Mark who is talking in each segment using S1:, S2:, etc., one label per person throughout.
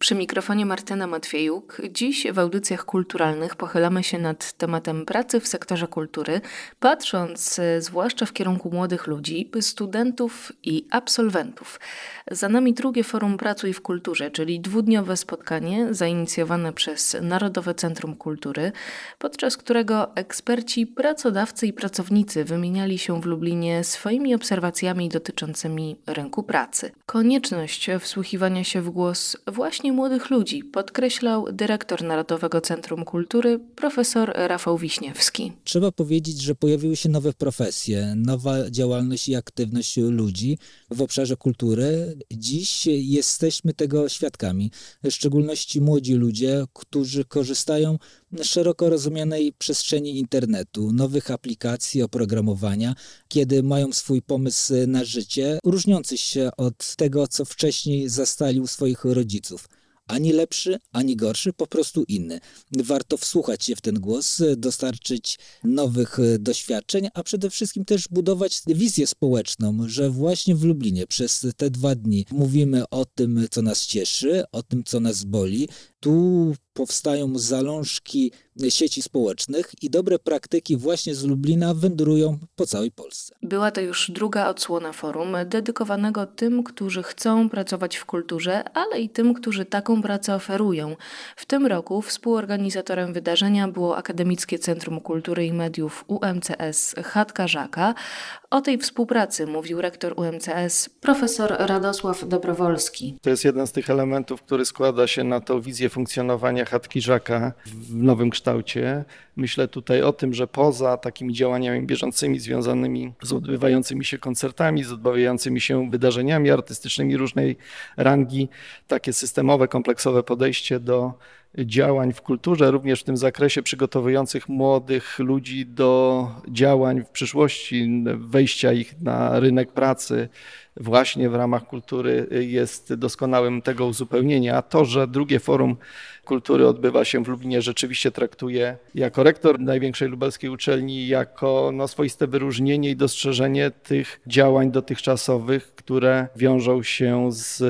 S1: Przy mikrofonie Martyna Matwiejuk. Dziś w audycjach kulturalnych pochylamy się nad tematem pracy w sektorze kultury, patrząc e, zwłaszcza w kierunku młodych ludzi, studentów i absolwentów. Za nami drugie forum Pracuj w Kulturze, czyli dwudniowe spotkanie zainicjowane przez Narodowe Centrum Kultury, podczas którego eksperci, pracodawcy i pracownicy wymieniali się w Lublinie swoimi obserwacjami dotyczącymi rynku pracy. Konieczność wsłuchiwania się w głos właśnie młodych ludzi, podkreślał dyrektor Narodowego Centrum Kultury profesor Rafał Wiśniewski.
S2: Trzeba powiedzieć, że pojawiły się nowe profesje, nowa działalność i aktywność ludzi w obszarze kultury. Dziś jesteśmy tego świadkami, w szczególności młodzi ludzie, którzy korzystają z szeroko rozumianej przestrzeni internetu, nowych aplikacji, oprogramowania, kiedy mają swój pomysł na życie, różniący się od tego, co wcześniej zastali u swoich rodziców ani lepszy, ani gorszy, po prostu inny. Warto wsłuchać się w ten głos, dostarczyć nowych e, doświadczeń, a przede wszystkim też budować wizję społeczną, że właśnie w Lublinie przez te dwa dni mówimy o tym, co nas cieszy, o tym, co nas boli. Tu powstają zalążki sieci społecznych i dobre praktyki właśnie z Lublina wędrują po całej Polsce.
S1: Była to już druga odsłona forum dedykowanego tym, którzy chcą pracować w kulturze, ale i tym, którzy taką pracę oferują. W tym roku współorganizatorem wydarzenia było Akademickie Centrum Kultury i Mediów UMCS Chatka Żaka. O tej współpracy mówił rektor UMCS profesor Radosław Dobrowolski.
S3: To jest jeden z tych elementów, który składa się na tą wizję funkcjonowania Chatki Żaka w nowym kształcie. Myślę tutaj o tym, że poza takimi działaniami bieżącymi związanymi z odbywającymi się koncertami, z odbywającymi się wydarzeniami artystycznymi różnej rangi, takie systemowe, kompleksowe podejście do działań w kulturze, również w tym zakresie przygotowujących młodych ludzi do działań w przyszłości, wejścia ich na rynek pracy właśnie w ramach kultury jest doskonałym tego uzupełnienia. A to, że drugie forum kultury odbywa się w Lublinie, rzeczywiście traktuję jako rektor największej lubelskiej uczelni jako no, swoiste wyróżnienie i dostrzeżenie tych działań dotychczasowych, które wiążą się z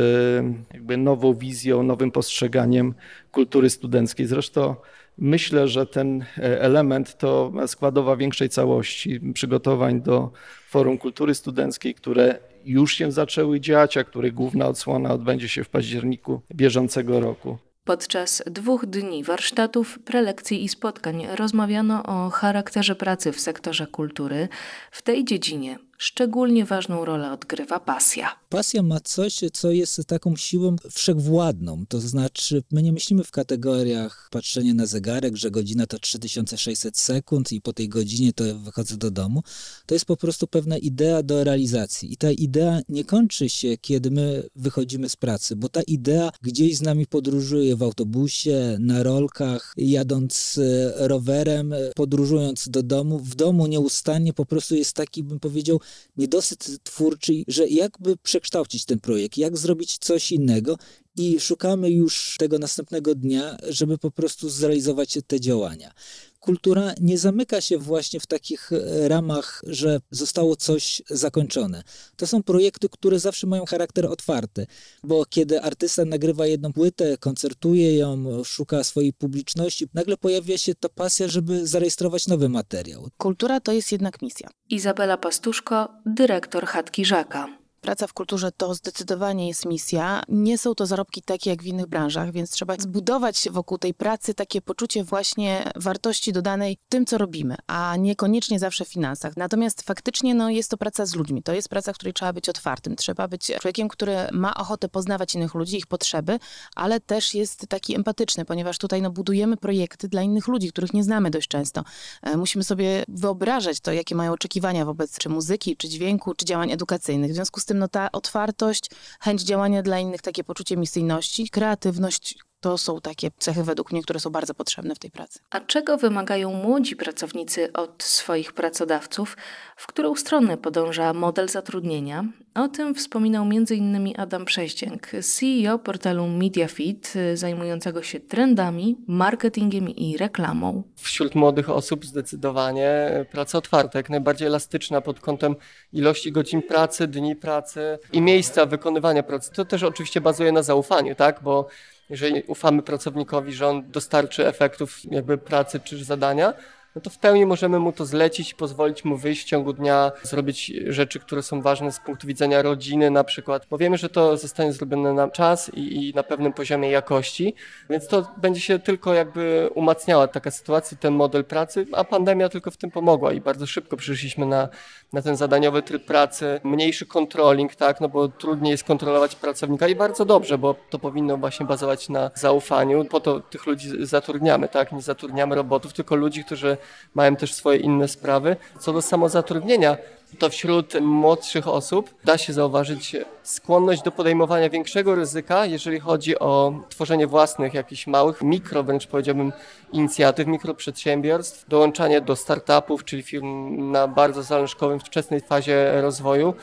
S3: jakby nową wizją, nowym postrzeganiem kultury studenckiej. Zresztą myślę, że ten element to składowa większej całości przygotowań do Forum Kultury Studenckiej, które już się zaczęły dziać, a których główna odsłona odbędzie się w październiku bieżącego roku.
S1: Podczas dwóch dni warsztatów, prelekcji i spotkań rozmawiano o charakterze pracy w sektorze kultury. W tej dziedzinie szczególnie ważną rolę odgrywa pasja.
S2: Pasja ma coś, co jest taką siłą wszechwładną. To znaczy, my nie myślimy w kategoriach patrzenia na zegarek, że godzina to 3600 sekund i po tej godzinie to wychodzę do domu. To jest po prostu pewna idea do realizacji. I ta idea nie kończy się, kiedy my wychodzimy z pracy, bo ta idea gdzieś z nami podróżuje w autobusie, na rolkach, jadąc e, rowerem, podróżując do domu. W domu nieustannie po prostu jest taki, bym powiedział, niedosyt twórczy, że jakby przekształcić ten projekt, jak zrobić coś innego i szukamy już tego następnego dnia, żeby po prostu zrealizować te działania kultura nie zamyka się właśnie w takich e, ramach, że zostało coś zakończone. To są projekty, które zawsze mają charakter otwarty, bo kiedy artysta nagrywa jedną płytę, koncertuje ją, szuka swojej publiczności, nagle pojawia się ta pasja, żeby zarejestrować nowy materiał.
S4: Kultura to jest jednak misja.
S1: Izabela Pastuszko, dyrektor Chatki Żaka.
S4: Praca w kulturze to zdecydowanie jest misja. Nie są to zarobki takie jak w innych branżach, więc trzeba zbudować wokół tej pracy takie poczucie właśnie wartości dodanej tym, co robimy, a niekoniecznie zawsze w finansach. Natomiast faktycznie no, jest to praca z ludźmi. To jest praca, w której trzeba być otwartym. Trzeba być człowiekiem, który ma ochotę poznawać innych ludzi, ich potrzeby, ale też jest taki empatyczny, ponieważ tutaj no, budujemy projekty dla innych ludzi, których nie znamy dość często. E, musimy sobie wyobrażać to, jakie mają oczekiwania wobec czy muzyki, czy dźwięku, czy działań edukacyjnych. W związku z tym no, ta otwartość, chęć działania dla innych, takie poczucie misyjności, kreatywność, to są takie cechy według mnie, które są bardzo potrzebne w tej pracy.
S1: A czego wymagają młodzi pracownicy od swoich pracodawców? W którą stronę podąża model zatrudnienia? O tym wspominał m.in. Adam Przeździęk, CEO portalu MediaFit, zajmującego się trendami, marketingiem i reklamą.
S5: Wśród młodych osób zdecydowanie praca otwarta, jak najbardziej elastyczna pod kątem ilości godzin pracy, dni pracy i miejsca wykonywania pracy. To też oczywiście bazuje na zaufaniu, tak? Bo jeżeli ufamy pracownikowi, że on dostarczy efektów jakby pracy czy zadania, no to w pełni możemy mu to zlecić, pozwolić mu wyjść w ciągu dnia, zrobić rzeczy, które są ważne z punktu widzenia rodziny na przykład, bo wiemy, że to zostanie zrobione na czas i, i na pewnym poziomie jakości, więc to będzie się tylko jakby umacniała taka sytuacja, ten model pracy, a pandemia tylko w tym pomogła i bardzo szybko przyszliśmy na, na ten zadaniowy tryb pracy, mniejszy controlling, tak, no bo trudniej jest kontrolować pracownika i bardzo dobrze, bo to powinno właśnie bazować na zaufaniu, po to tych ludzi zatrudniamy, tak, nie zatrudniamy robotów, tylko ludzi, którzy mają też swoje inne sprawy. Co do samozatrudnienia, to wśród młodszych osób da się zauważyć skłonność do podejmowania większego ryzyka, jeżeli chodzi o tworzenie własnych, jakichś małych, mikro wręcz powiedziałbym, inicjatyw, mikroprzedsiębiorstw, dołączanie do startupów, czyli firm na bardzo zalążkowym, wczesnej fazie rozwoju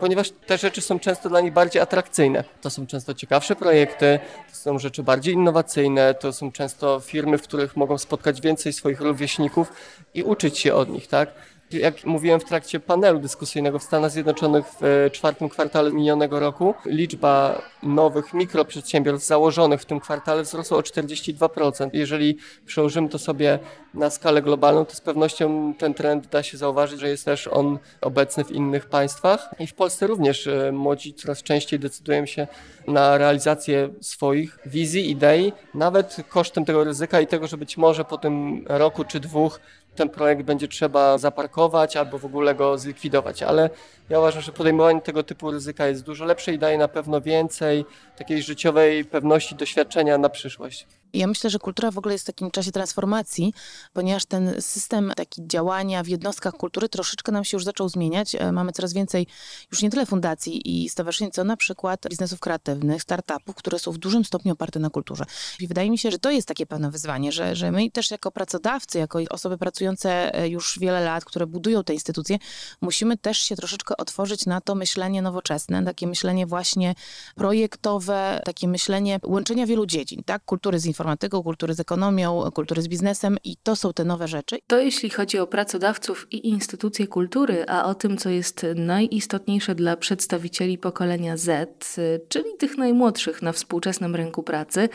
S5: ponieważ te rzeczy są często dla nich bardziej atrakcyjne. To są często ciekawsze projekty, to są rzeczy bardziej innowacyjne, to są często firmy, w których mogą spotkać więcej swoich rówieśników i uczyć się od nich, tak? Jak mówiłem w trakcie panelu dyskusyjnego w Stanach Zjednoczonych w e, czwartym kwartale minionego roku, liczba nowych mikroprzedsiębiorstw założonych w tym kwartale wzrosła o 42%. Jeżeli przełożymy to sobie na skalę globalną, to z pewnością ten trend da się zauważyć, że jest też on obecny w innych państwach i w Polsce również e, młodzi coraz częściej decydują się na realizację swoich wizji, idei, nawet kosztem tego ryzyka i tego, że być może po tym roku czy dwóch ten projekt będzie trzeba zaparkować albo w ogóle go zlikwidować, ale ja uważam, że podejmowanie tego typu ryzyka jest dużo lepsze i daje na pewno więcej takiej życiowej pewności, doświadczenia na przyszłość.
S4: Ja myślę, że kultura w ogóle jest w takim czasie transformacji, ponieważ ten system taki działania w jednostkach kultury troszeczkę nam się już zaczął zmieniać. E, mamy coraz więcej już nie tyle fundacji i stowarzyszeń, co na przykład biznesów kreatywnych, startupów, które są w dużym stopniu oparte na kulturze. I wydaje mi się, że to jest takie pewne wyzwanie, że, że my też jako pracodawcy, jako osoby pracujące e, już wiele lat, które budują te instytucje, musimy też się troszeczkę otworzyć na to myślenie nowoczesne, takie myślenie właśnie projektowe, takie myślenie łączenia wielu dziedzin, tak? Kultury z informatyką, kultury z ekonomią, kultury z biznesem i to są te nowe rzeczy.
S1: To jeśli chodzi o pracodawców i instytucje kultury, a o tym, co jest najistotniejsze dla przedstawicieli pokolenia Z, czyli tych najmłodszych na współczesnym rynku pracy,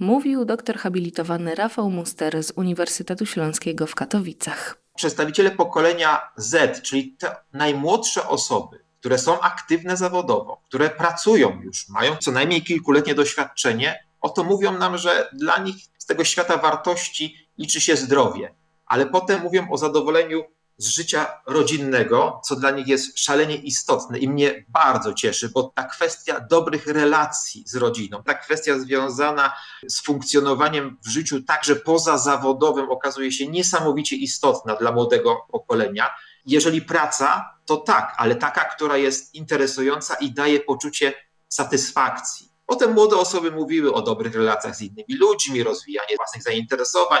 S1: mówił doktor habilitowany Rafał Muster z Uniwersytetu Śląskiego w Katowicach.
S6: Przedstawiciele pokolenia Z, czyli te najmłodsze osoby, które są aktywne zawodowo, które pracują już, mają co najmniej kilkuletnie doświadczenie, oto mówią nam, że dla nich z tego świata wartości liczy się zdrowie, ale potem mówią o zadowoleniu z życia rodzinnego, co dla nich jest szalenie istotne i mnie bardzo cieszy, bo ta kwestia dobrych relacji z rodziną, ta kwestia związana z funkcjonowaniem w życiu także pozazawodowym okazuje się niesamowicie istotna dla młodego pokolenia. Jeżeli praca, to tak, ale taka, która jest interesująca i daje poczucie satysfakcji. Potem młode osoby mówiły o dobrych relacjach z innymi ludźmi, rozwijanie własnych zainteresowań,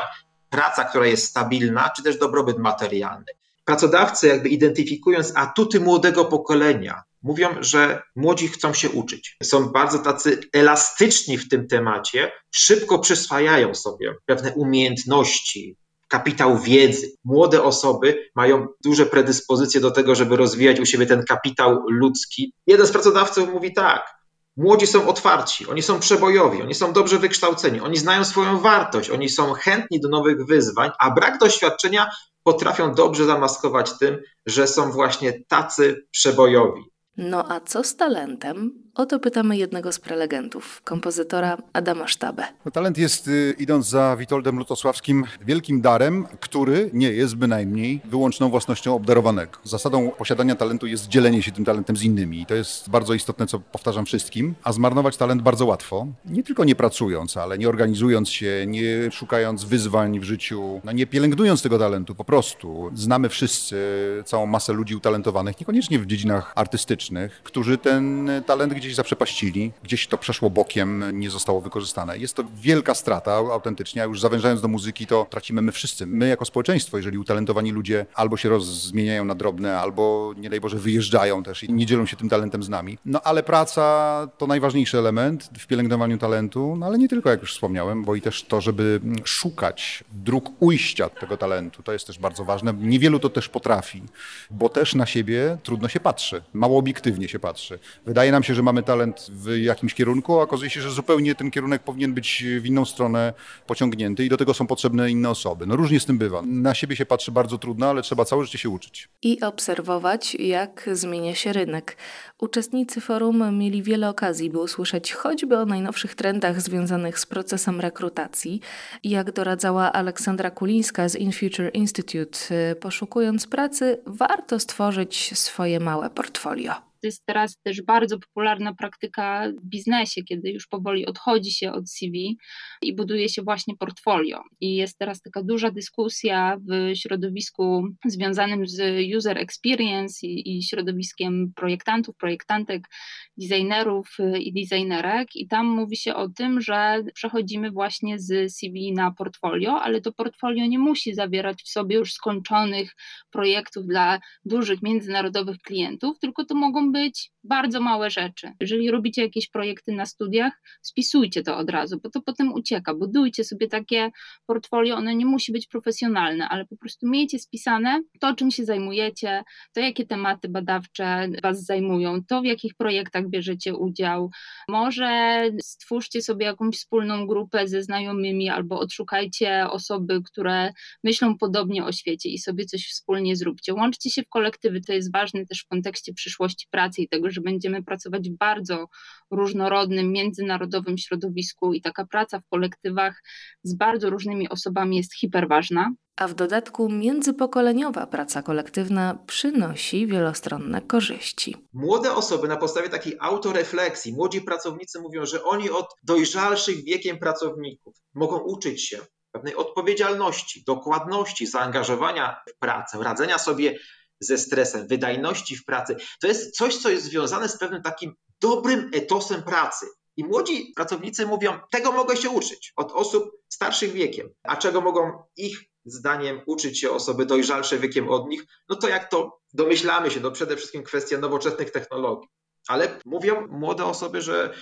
S6: praca, która jest stabilna, czy też dobrobyt materialny. Pracodawcy, jakby identyfikując atuty młodego pokolenia, mówią, że młodzi chcą się uczyć. Są bardzo tacy elastyczni w tym temacie, szybko przyswajają sobie pewne umiejętności, kapitał wiedzy. Młode osoby mają duże predyspozycje do tego, żeby rozwijać u siebie ten kapitał ludzki. Jeden z pracodawców mówi tak: Młodzi są otwarci, oni są przebojowi, oni są dobrze wykształceni, oni znają swoją wartość, oni są chętni do nowych wyzwań, a brak doświadczenia potrafią dobrze zamaskować tym, że są właśnie tacy przebojowi.
S1: No a co z talentem? O to pytamy jednego z prelegentów, kompozytora Adama Sztabę.
S7: No, talent jest, y, idąc za Witoldem Lutosławskim, wielkim darem, który nie jest bynajmniej wyłączną własnością obdarowanego. Zasadą posiadania talentu jest dzielenie się tym talentem z innymi. I to jest bardzo istotne, co powtarzam wszystkim. A zmarnować talent bardzo łatwo. Nie tylko nie pracując, ale nie organizując się, nie szukając wyzwań w życiu, no nie pielęgnując tego talentu po prostu. Znamy wszyscy całą masę ludzi utalentowanych, niekoniecznie w dziedzinach artystycznych, którzy ten talent gdzieś zaprzepaścili, gdzieś to przeszło bokiem, nie zostało wykorzystane. Jest to wielka strata autentycznie, a już zawężając do muzyki, to tracimy my wszyscy. My jako społeczeństwo, jeżeli utalentowani ludzie albo się rozmieniają na drobne, albo nie daj Boże wyjeżdżają też i nie dzielą się tym talentem z nami. No ale praca to najważniejszy element w pielęgnowaniu talentu, no ale nie tylko, jak już wspomniałem, bo i też to, żeby szukać dróg ujścia tego talentu, to jest też bardzo ważne. Niewielu to też potrafi, bo też na siebie trudno się patrzy, mało obiektywnie się patrzy. Wydaje nam się, że mamy talent w jakimś kierunku, a okazuje się, że zupełnie ten kierunek powinien być w inną stronę pociągnięty i do tego są potrzebne inne osoby. No różnie z tym bywa. Na siebie się patrzy bardzo trudno, ale trzeba całe życie się uczyć.
S1: I obserwować, jak zmienia się rynek. Uczestnicy forum mieli wiele okazji, by usłyszeć choćby o najnowszych trendach związanych z procesem rekrutacji. Jak doradzała Aleksandra Kulińska z InFuture Institute, poszukując pracy, warto stworzyć swoje małe portfolio.
S8: To jest teraz też bardzo popularna praktyka w biznesie, kiedy już powoli odchodzi się od CV i buduje się właśnie portfolio. I jest teraz taka duża dyskusja w środowisku związanym z user experience i, i środowiskiem projektantów, projektantek, designerów y, i designerek. I tam mówi się o tym, że przechodzimy właśnie z CV na portfolio, ale to portfolio nie musi zawierać w sobie już skończonych projektów dla dużych międzynarodowych klientów, tylko to mogą być bardzo małe rzeczy. Jeżeli robicie jakieś projekty na studiach, spisujcie to od razu, bo to potem ucieka. Budujcie sobie takie portfolio, ono nie musi być profesjonalne, ale po prostu miejcie spisane to, czym się zajmujecie, to, jakie tematy badawcze Was zajmują, to, w jakich projektach bierzecie udział. Może stwórzcie sobie jakąś wspólną grupę ze znajomymi albo odszukajcie osoby, które myślą podobnie o świecie i sobie coś wspólnie zróbcie. Łączcie się w kolektywy, to jest ważne też w kontekście przyszłości pracy i tego, że będziemy pracować w bardzo różnorodnym, międzynarodowym środowisku i taka praca w kolektywach z bardzo różnymi osobami jest hiperważna.
S1: A w dodatku międzypokoleniowa praca kolektywna przynosi wielostronne korzyści.
S6: Młode osoby na podstawie takiej autorefleksji, młodzi pracownicy mówią, że oni od dojrzalszych wiekiem pracowników mogą uczyć się pewnej odpowiedzialności, dokładności, zaangażowania w pracę, radzenia sobie ze stresem, wydajności w pracy. To jest coś, co jest związane z pewnym takim dobrym etosem pracy. I młodzi pracownicy mówią, tego mogę się uczyć od osób starszych wiekiem. A czego mogą ich zdaniem uczyć się osoby dojrzalsze wiekiem od nich? No to jak to domyślamy się, to przede wszystkim kwestia nowoczesnych technologii. Ale mówią młode osoby, że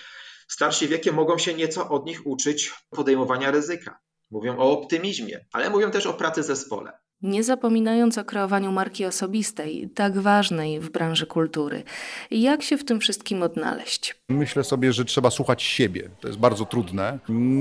S6: starsi wiekiem mogą się nieco od nich uczyć podejmowania ryzyka. Mówią o optymizmie, ale mówią też o pracy zespole
S1: nie zapominając o kreowaniu marki osobistej, tak ważnej w branży kultury. Jak się w tym wszystkim odnaleźć?
S7: Myślę sobie, że trzeba słuchać siebie. To jest bardzo trudne.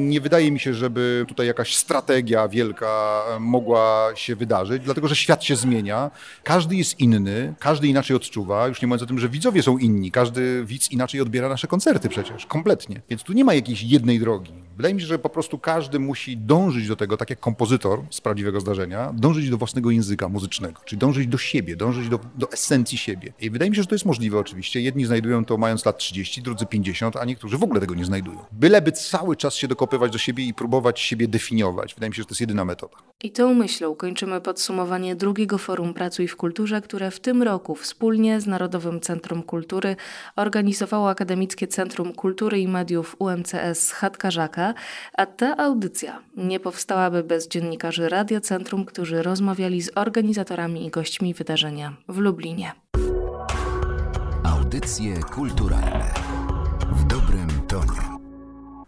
S7: Nie wydaje mi się, żeby tutaj jakaś strategia wielka mogła się wydarzyć, dlatego że świat się zmienia. Każdy jest inny, każdy inaczej odczuwa. Już nie mówiąc o tym, że widzowie są inni. Każdy widz inaczej odbiera nasze koncerty przecież, kompletnie. Więc tu nie ma jakiejś jednej drogi. Wydaje mi się, że po prostu każdy musi dążyć do tego, tak jak kompozytor z prawdziwego zdarzenia, dążyć do własnego języka muzycznego, czyli dążyć do siebie, dążyć do, do esencji siebie. I wydaje mi się, że to jest możliwe oczywiście. Jedni znajdują to mając lat 30, drudzy 50, a niektórzy w ogóle tego nie znajdują. Byleby cały czas się dokopywać do siebie i próbować siebie definiować. Wydaje mi się, że to jest jedyna metoda.
S1: I tą myślą kończymy podsumowanie drugiego Forum Pracuj w Kulturze, które w tym roku wspólnie z Narodowym Centrum Kultury organizowało Akademickie Centrum Kultury i Mediów UMCS Chatkarzaka, a ta audycja nie powstałaby bez dziennikarzy Radia Centrum, którzy rozmawiali z organizatorami i gośćmi wydarzenia w Lublinie.
S9: Audycje kulturalne